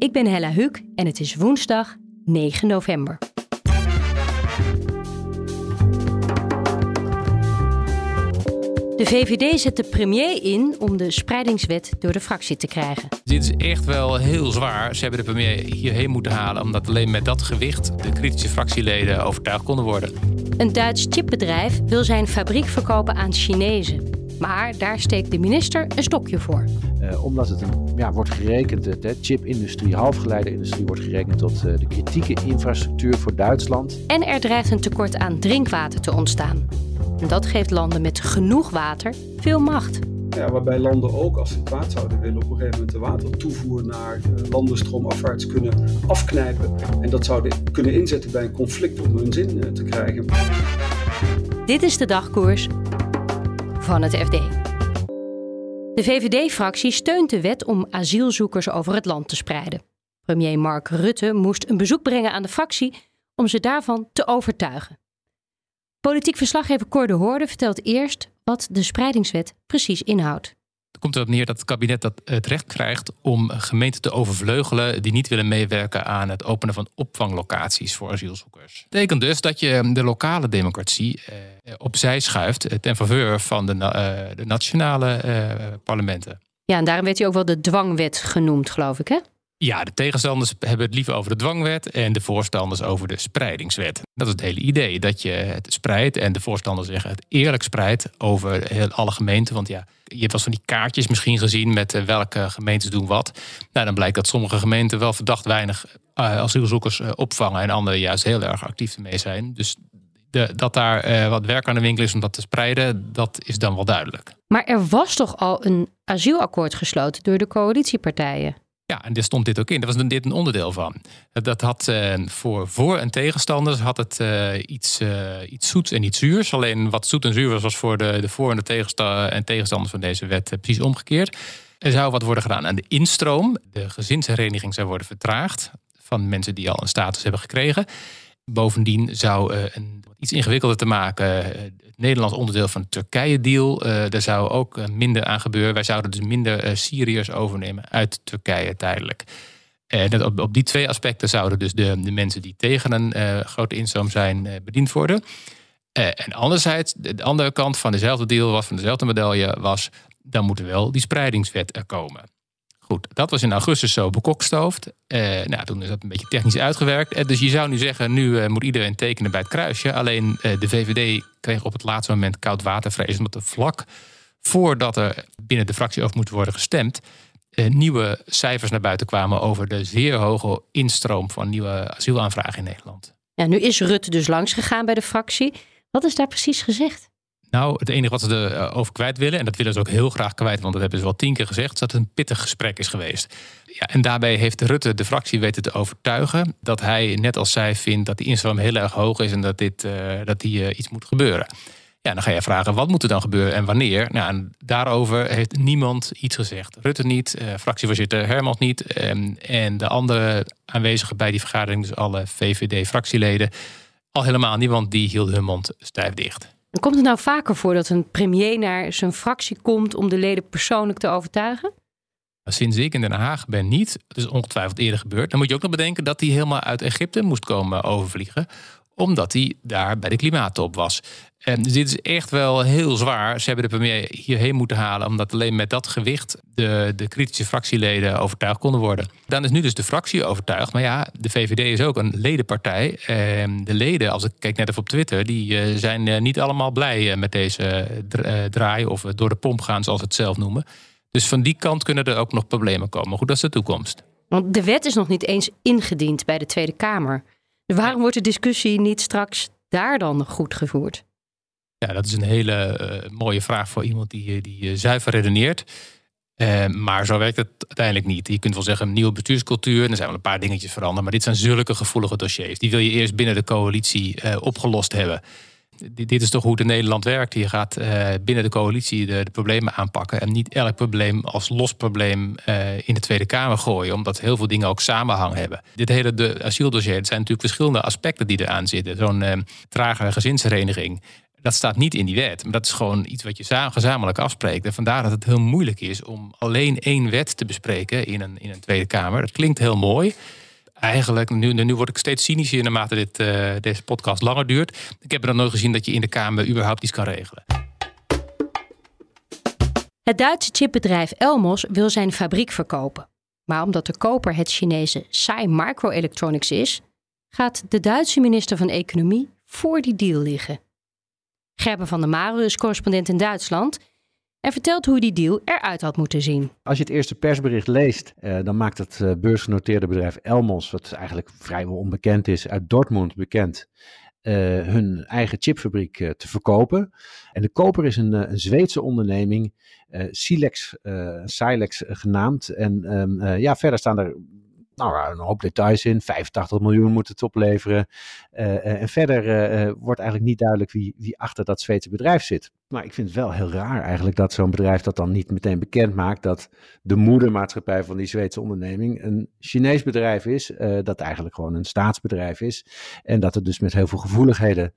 Ik ben Hella Huuk en het is woensdag 9 november. De VVD zet de premier in om de spreidingswet door de fractie te krijgen. Dit is echt wel heel zwaar. Ze hebben de premier hierheen moeten halen, omdat alleen met dat gewicht de kritische fractieleden overtuigd konden worden. Een Duits chipbedrijf wil zijn fabriek verkopen aan Chinezen. Maar daar steekt de minister een stokje voor. Uh, omdat het een, ja, wordt gerekend, de chipindustrie, halfgeleiderindustrie wordt gerekend tot uh, de kritieke infrastructuur voor Duitsland. En er dreigt een tekort aan drinkwater te ontstaan. En dat geeft landen met genoeg water veel macht. Ja, waarbij landen ook, als ze kwaad zouden willen, op een gegeven moment de watertoevoer naar uh, landen stroomafwaarts kunnen afknijpen. En dat zouden kunnen inzetten bij een conflict om hun zin te krijgen. Dit is de dagkoers van het FD. De VVD-fractie steunt de wet om asielzoekers over het land te spreiden. Premier Mark Rutte moest een bezoek brengen aan de fractie om ze daarvan te overtuigen. Politiek verslaggever Cor de Hoorde vertelt eerst wat de spreidingswet precies inhoudt. Komt erop neer dat het kabinet dat het recht krijgt om gemeenten te overvleugelen die niet willen meewerken aan het openen van opvanglocaties voor asielzoekers. Dat betekent dus dat je de lokale democratie eh, opzij schuift ten faveur van de, eh, de nationale eh, parlementen. Ja, en daarom werd hij ook wel de dwangwet genoemd, geloof ik, hè? Ja, de tegenstanders hebben het liever over de dwangwet en de voorstanders over de spreidingswet. Dat is het hele idee, dat je het spreidt en de voorstanders zeggen het eerlijk spreidt over heel, alle gemeenten. Want ja, je hebt wel van die kaartjes misschien gezien met eh, welke gemeentes doen wat. Nou, dan blijkt dat sommige gemeenten wel verdacht weinig uh, asielzoekers uh, opvangen en andere juist heel erg actief ermee zijn. Dus de, dat daar wat werk aan de winkel is om dat te spreiden, dat is dan wel duidelijk. Maar er was toch al een asielakkoord gesloten door de coalitiepartijen? Ja, en daar stond dit ook in. Daar was dit een onderdeel van. Dat had uh, voor voor- en tegenstanders had het uh, iets, uh, iets zoets en iets zuurs. Alleen wat zoet en zuur was, was voor de, de voor- en de tegensta en tegenstanders van deze wet precies omgekeerd. Er zou wat worden gedaan aan de instroom. De gezinshereniging zou worden vertraagd van mensen die al een status hebben gekregen. Bovendien zou een iets ingewikkelder te maken. Het Nederlands onderdeel van de Turkije-deal. Uh, daar zou ook minder aan gebeuren. Wij zouden dus minder Syriërs overnemen uit Turkije tijdelijk. Op, op die twee aspecten zouden dus de, de mensen die tegen een grote instroom zijn bediend worden. en anderzijds, de andere kant van dezelfde deal was, van dezelfde medaille, was... dan moet er wel die spreidingswet er komen. Goed, dat was in augustus zo bekokstoofd. Uh, nou, toen is dat een beetje technisch uitgewerkt. Uh, dus je zou nu zeggen, nu uh, moet iedereen tekenen bij het kruisje. Alleen de VVD kreeg op het laatste moment koud watervrees... omdat er vlak voordat er binnen de fractie over moet worden gestemd... nieuwe cijfers naar buiten kwamen over de zeer hoge instroom... van nieuwe asielaanvragen in Nederland. Ja, nu is Rutte dus langs gegaan bij de fractie. Wat is daar precies gezegd? Nou, het enige wat ze erover kwijt willen, en dat willen ze ook heel graag kwijt, want dat hebben ze wel tien keer gezegd, is dat het een pittig gesprek is geweest. Ja, en daarbij heeft Rutte de fractie weten te overtuigen dat hij, net als zij, vindt dat die instroom heel erg hoog is en dat, dit, uh, dat die, uh, iets moet gebeuren. Ja, dan ga je vragen, wat moet er dan gebeuren en wanneer? Nou, en daarover heeft niemand iets gezegd. Rutte niet, uh, fractievoorzitter Hermans niet. Um, en de andere aanwezigen bij die vergadering, dus alle VVD-fractieleden, al helemaal niemand, die hield hun mond stijf dicht. Komt het nou vaker voor dat een premier naar zijn fractie komt om de leden persoonlijk te overtuigen? Sinds ik in Den Haag ben niet, het is ongetwijfeld eerder gebeurd. Dan moet je ook nog bedenken dat hij helemaal uit Egypte moest komen overvliegen omdat hij daar bij de klimaattop was. En dit is echt wel heel zwaar. Ze hebben de premier hierheen moeten halen, omdat alleen met dat gewicht de, de kritische fractieleden overtuigd konden worden. Dan is nu dus de fractie overtuigd. Maar ja, de VVD is ook een ledenpartij. En de leden, als ik kijk net even op Twitter, die zijn niet allemaal blij met deze draai of door de pomp gaan, zoals ze het zelf noemen. Dus van die kant kunnen er ook nog problemen komen. Goed, dat is de toekomst. Want de wet is nog niet eens ingediend bij de Tweede Kamer. Waarom wordt de discussie niet straks daar dan goed gevoerd? Ja, dat is een hele uh, mooie vraag voor iemand die, die uh, zuiver redeneert. maar zo werkt het uiteindelijk niet. Je kunt wel zeggen een nieuwe bestuurscultuur. Er zijn wel een paar dingetjes veranderd. Maar dit zijn zulke gevoelige dossiers. Die wil je eerst binnen de coalitie opgelost hebben dit is toch hoe het in Nederland werkt. Je gaat uh, binnen de coalitie de, problemen aanpakken. En niet elk probleem als los probleem uh, in de Tweede Kamer gooien. Omdat heel veel dingen ook samenhang hebben. Dit hele de asieldossier, het zijn natuurlijk verschillende aspecten die eraan zitten. Zo'n uh, trage gezinshereniging. Dat staat niet in die wet. Maar dat is gewoon iets wat je gezamenlijk afspreekt. En vandaar dat het heel moeilijk is om alleen één wet te bespreken in een, in een Tweede Kamer. Dat klinkt heel mooi eigenlijk, nu, nu word ik steeds cynischer naarmate dit, uh, deze podcast langer duurt. Ik heb er dan nooit gezien dat je in de Kamer überhaupt iets kan regelen. Het Duitse chipbedrijf Elmos wil zijn fabriek verkopen. Maar omdat de koper het Chinese Sai Microelectronics is, gaat de Duitse minister van Economie voor die deal liggen. Gerben van der Mare is correspondent in Duitsland en vertelt hoe die deal eruit had moeten zien. Als je het eerste persbericht leest, eh, dan maakt het uh, beursgenoteerde bedrijf Elmos, wat eigenlijk vrijwel onbekend is, uit Dortmund bekend, uh, hun eigen chipfabriek te verkopen. En de koper is een, een Zweedse onderneming, Silex, Silex genaamd. En ehm, ja, verder staan er nou, een hoop details in. 85 miljoen moet het opleveren. Uh, en verder uh, wordt eigenlijk niet duidelijk wie, wie achter dat Zweedse bedrijf zit. Maar ik vind het wel heel raar eigenlijk dat zo'n bedrijf dat dan niet meteen bekend maakt. Dat de moedermaatschappij van die Zweedse onderneming een Chinees bedrijf is. dat eigenlijk gewoon een staatsbedrijf is. En dat het dus met heel veel gevoeligheden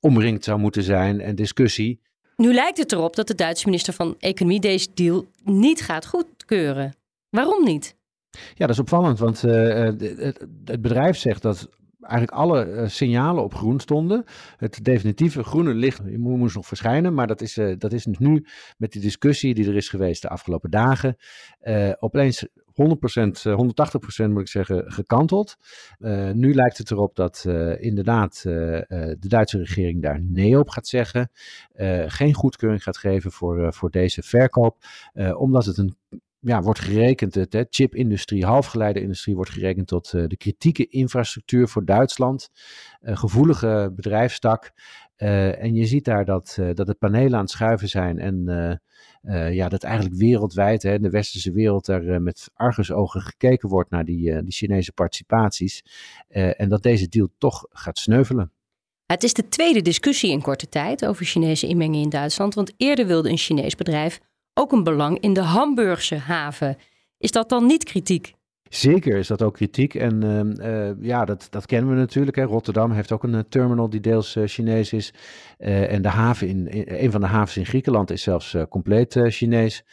omringd zou moeten zijn en discussie. Nu lijkt het erop dat de Duitse minister van Economie deze deal niet gaat goedkeuren. Waarom niet? Ja, dat is opvallend, want uh, het, het, bedrijf zegt dat eigenlijk alle uh, signalen op groen stonden. Het definitieve groene licht moest nog verschijnen, maar dat is, dat is nu met die discussie die er is geweest de afgelopen dagen opeens 100%, 180% moet ik zeggen, gekanteld. nu lijkt het erop dat inderdaad de Duitse regering daar nee op gaat zeggen. geen goedkeuring gaat geven voor, voor deze verkoop, omdat het een ja, wordt gerekend, de chipindustrie, halfgeleiderindustrie wordt gerekend tot uh, de kritieke infrastructuur voor Duitsland. Uh, gevoelige bedrijfstak. Uh, en je ziet daar dat, dat het panelen aan het schuiven zijn. En ja, dat eigenlijk wereldwijd, hè, in de westerse wereld, er met argusogen gekeken wordt naar die, die Chinese participaties. en dat deze deal toch gaat sneuvelen. Het is de tweede discussie in korte tijd over Chinese inmenging in Duitsland. Want eerder wilde een Chinees bedrijf ook een belang in de Hamburgse haven. Is dat dan niet kritiek? Zeker is dat ook kritiek. En ehm, eh, ja, dat, dat kennen we natuurlijk. Hè. Rotterdam heeft ook een uh, terminal die deels uh, Chinees is. en de haven in, in, een van de havens in Griekenland is zelfs compleet Chinees.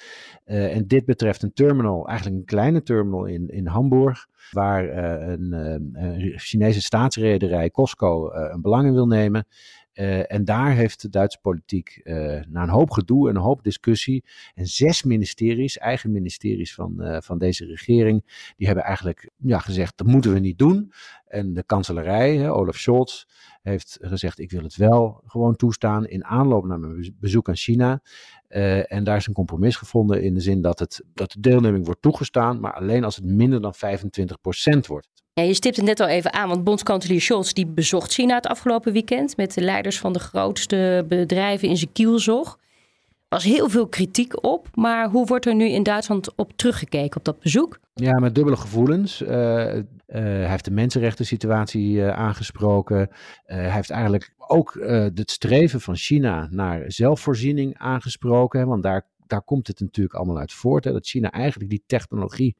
en dit betreft een terminal, eigenlijk een kleine terminal in, in Hamburg. Waar een, een Chinese staatsrederij Costco een belang in wil nemen. Uh, en daar heeft de Duitse politiek uh, na een hoop gedoe en een hoop discussie en zes ministeries, eigen ministeries van, uh, van deze regering, die hebben eigenlijk ja, gezegd dat moeten we niet doen. En de kanselarij, Olaf Scholz, heeft gezegd ik wil het wel gewoon toestaan in aanloop naar mijn bezoek aan China. en daar is een compromis gevonden in de zin dat, het, dat de deelneming wordt toegestaan, maar alleen als het minder dan 25% wordt. Ja, je stipt het net al even aan, want bondskanselier Scholz die bezocht China het afgelopen weekend met de leiders van de grootste bedrijven in zijn kielzog. Er was heel veel kritiek op, maar hoe wordt er nu in Duitsland op teruggekeken op dat bezoek? Ja, met dubbele gevoelens. Uh, uh, hij heeft de mensenrechten situatie uh, aangesproken. hij heeft eigenlijk ook het streven van China naar zelfvoorziening aangesproken. Want daar daar komt het natuurlijk allemaal uit voort. Hè, dat China eigenlijk die technologie,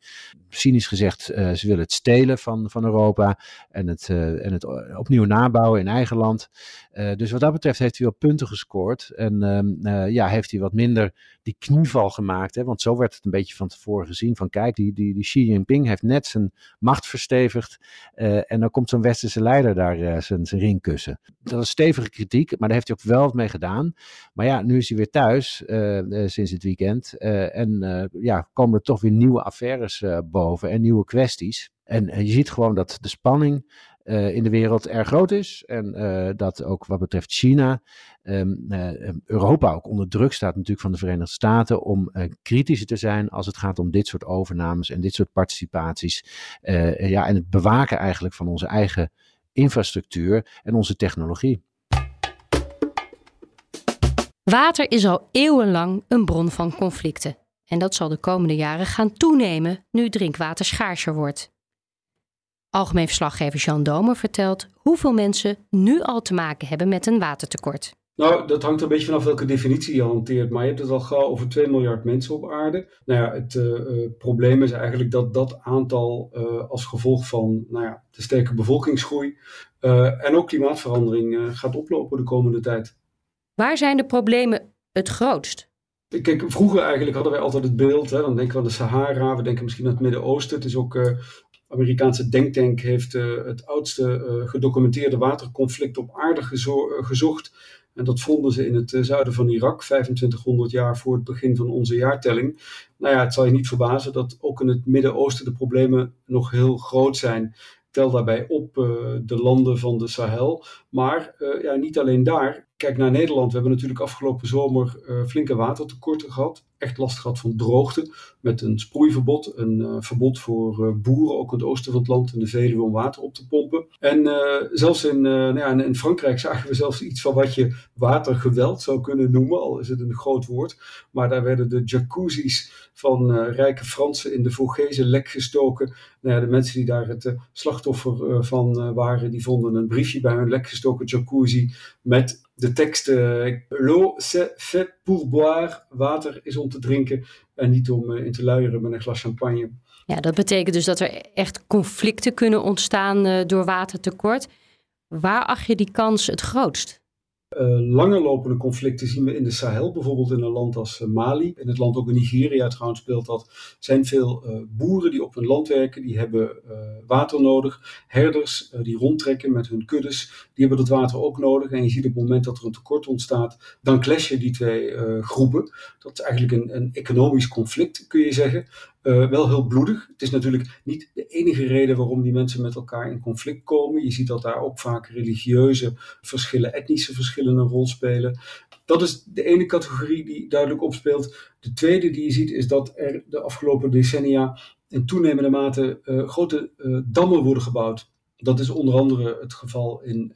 cynisch gezegd, uh, ze willen het stelen van, van Europa en het, uh, en het opnieuw nabouwen in eigen land. Uh, dus wat dat betreft heeft hij wel punten gescoord. En ehm, ja, heeft hij wat minder die knieval gemaakt. Hè, want zo werd het een beetje van tevoren gezien. Van kijk, die, die, die Xi Jinping heeft net zijn macht verstevigd. en dan komt zo'n westerse leider daar zijn, zijn ring kussen. Dat is stevige kritiek, maar daar heeft hij ook wel wat mee gedaan. Maar ja, nu is hij weer thuis sinds het weekend. Uh, en uh, ja, komen er toch weer nieuwe affaires uh, boven en nieuwe kwesties. En je ziet gewoon dat de spanning in de wereld erg groot is. En dat ook wat betreft China, um, Europa ook onder druk staat natuurlijk van de Verenigde Staten om kritischer te zijn als het gaat om dit soort overnames en dit soort participaties. ja, en het bewaken eigenlijk van onze eigen infrastructuur en onze technologie. Water is al eeuwenlang een bron van conflicten. En dat zal de komende jaren gaan toenemen nu drinkwater schaarser wordt. Algemeen verslaggever Jean Domer vertelt hoeveel mensen nu al te maken hebben met een watertekort. Nou, dat hangt een beetje vanaf welke definitie je hanteert. Maar je hebt het al gauw over 2 miljard mensen op aarde. Nou ja, het uh, probleem is eigenlijk dat dat aantal uh, als gevolg van nou ja, de sterke bevolkingsgroei en ook klimaatverandering gaat oplopen de komende tijd. Waar zijn de problemen het grootst? Kijk, vroeger eigenlijk hadden wij altijd het beeld, hè, dan denken we aan de Sahara, we denken misschien aan het Midden-Oosten. Het is ook Amerikaanse denktank heeft uh, het oudste uh, gedocumenteerde waterconflict op aarde gezocht. En dat vonden ze in het zuiden van Irak, 2500 jaar voor het begin van onze jaartelling. Nou ja, het zal je niet verbazen dat ook in het Midden-Oosten de problemen nog heel groot zijn. Tel daarbij op uh, de landen van de Sahel. Maar uh, ja, niet alleen daar. Kijk naar Nederland. We hebben natuurlijk afgelopen zomer uh, flinke watertekorten gehad echt last gehad van droogte. Met een sproeiverbod, een uh, verbod voor uh, boeren, ook in het oosten van het land, in de Veluwe om water op te pompen. En zelfs in, nou ja, in, Frankrijk zagen we zelfs iets van wat je watergeweld zou kunnen noemen, al is het een groot woord. Maar daar werden de jacuzzis van rijke Fransen in de Vogese lek gestoken. Nou de mensen die daar het slachtoffer van waren, die vonden een briefje bij hun lek gestoken jacuzzi met de tekst L'eau c'est fait pour boire, water is om te drinken en niet om in te luieren met een glas champagne. Ja, dat betekent dus dat er echt conflicten kunnen ontstaan door watertekort. Waar acht je die kans het grootst? Uh, lange lopende conflicten zien we in de Sahel, bijvoorbeeld in een land als uh, Mali. In het land ook in Nigeria trouwens speelt dat. zijn veel uh, boeren die op hun land werken, die hebben water nodig. Herders die rondtrekken met hun kuddes, die hebben dat water ook nodig. En je ziet op het moment dat er een tekort ontstaat, dan clashen die twee groepen. Dat is eigenlijk een, een economisch conflict, kun je zeggen. Uh, wel heel bloedig. Het is natuurlijk niet de enige reden waarom die mensen met elkaar in conflict komen. Je ziet dat daar ook vaak religieuze verschillen, etnische verschillen een rol spelen. Dat is de ene categorie die duidelijk opspeelt. De tweede die je ziet is dat er de afgelopen decennia in toenemende mate uh, grote uh, dammen worden gebouwd. Dat is onder andere het geval in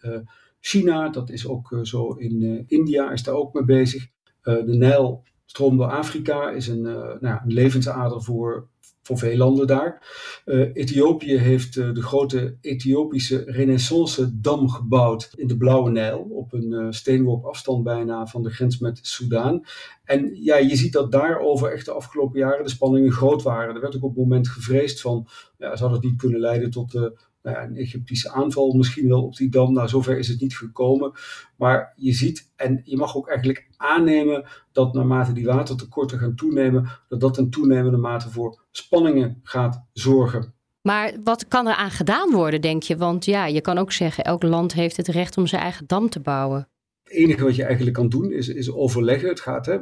China, dat is ook zo in India, is daar ook mee bezig. de Nijl stroom door Afrika is een, uh, nou, een levensader voor, voor veel landen daar. Uh, Ethiopië heeft uh, de grote Ethiopische Renaissance-dam gebouwd in de Blauwe Nijl, op een steenworp afstand bijna van de grens met Soudaan. En ja, je ziet dat daarover echt de afgelopen jaren de spanningen groot waren. Er werd ook op het moment gevreesd van, ja, zou dat niet kunnen leiden tot de nou ja, een Egyptische aanval misschien wel op die dam. Nou, zover is het niet gekomen. Maar je ziet, en je mag ook eigenlijk aannemen dat naarmate die watertekorten gaan toenemen, dat dat in toenemende mate voor spanningen gaat zorgen. Maar wat kan er aan gedaan worden, denk je? Want ja, je kan ook zeggen, elk land heeft het recht om zijn eigen dam te bouwen. Het enige wat je eigenlijk kan doen is, is overleggen. Het gaat, hè,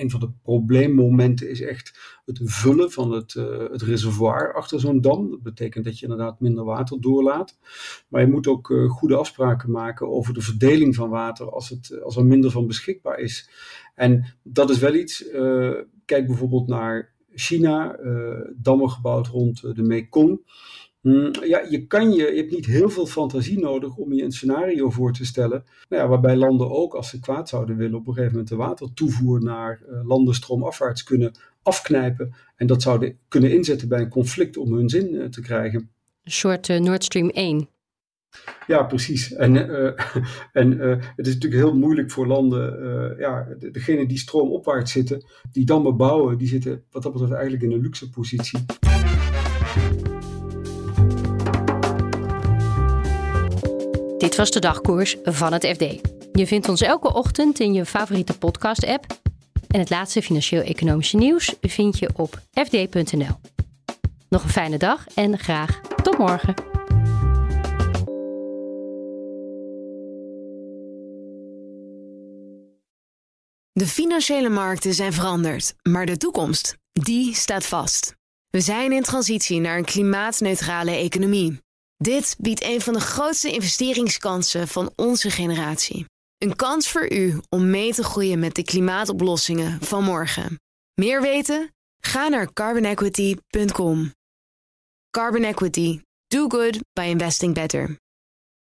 een van de probleemmomenten is echt het vullen van het, uh, het reservoir achter zo'n dam. Dat betekent dat je inderdaad minder water doorlaat. Maar je moet ook uh, goede afspraken maken over de verdeling van water als, het, als er minder van beschikbaar is. En dat is wel iets. Uh, kijk bijvoorbeeld naar China, dammen gebouwd rond de Mekong. Mm, ja, je, kan je, je hebt niet heel veel fantasie nodig om je een scenario voor te stellen. Nou ja, waarbij landen ook, als ze kwaad zouden willen, op een gegeven moment de watertoevoer naar uh, landen stroomafwaarts kunnen afknijpen. En dat zouden kunnen inzetten bij een conflict om hun zin uh, te krijgen. Een soort uh, Nord Stream 1. Ja, precies. En, en het is natuurlijk heel moeilijk voor landen, ja, degene die stroomopwaarts zitten, die dammen bouwen, die zitten wat dat betreft eigenlijk in een luxe positie. Dit was de dagkoers van het FD. Je vindt ons elke ochtend in je favoriete podcast-app. En het laatste financieel-economische nieuws vind je op fd.nl. Nog een fijne dag en graag tot morgen. De financiële markten zijn veranderd, maar de toekomst, die staat vast. We zijn in transitie naar een klimaatneutrale economie. Dit biedt een van de grootste investeringskansen van onze generatie. Een kans voor u om mee te groeien met de klimaatoplossingen van morgen. Meer weten? Ga naar carbonequity.com. Carbon Equity. Do good by investing better.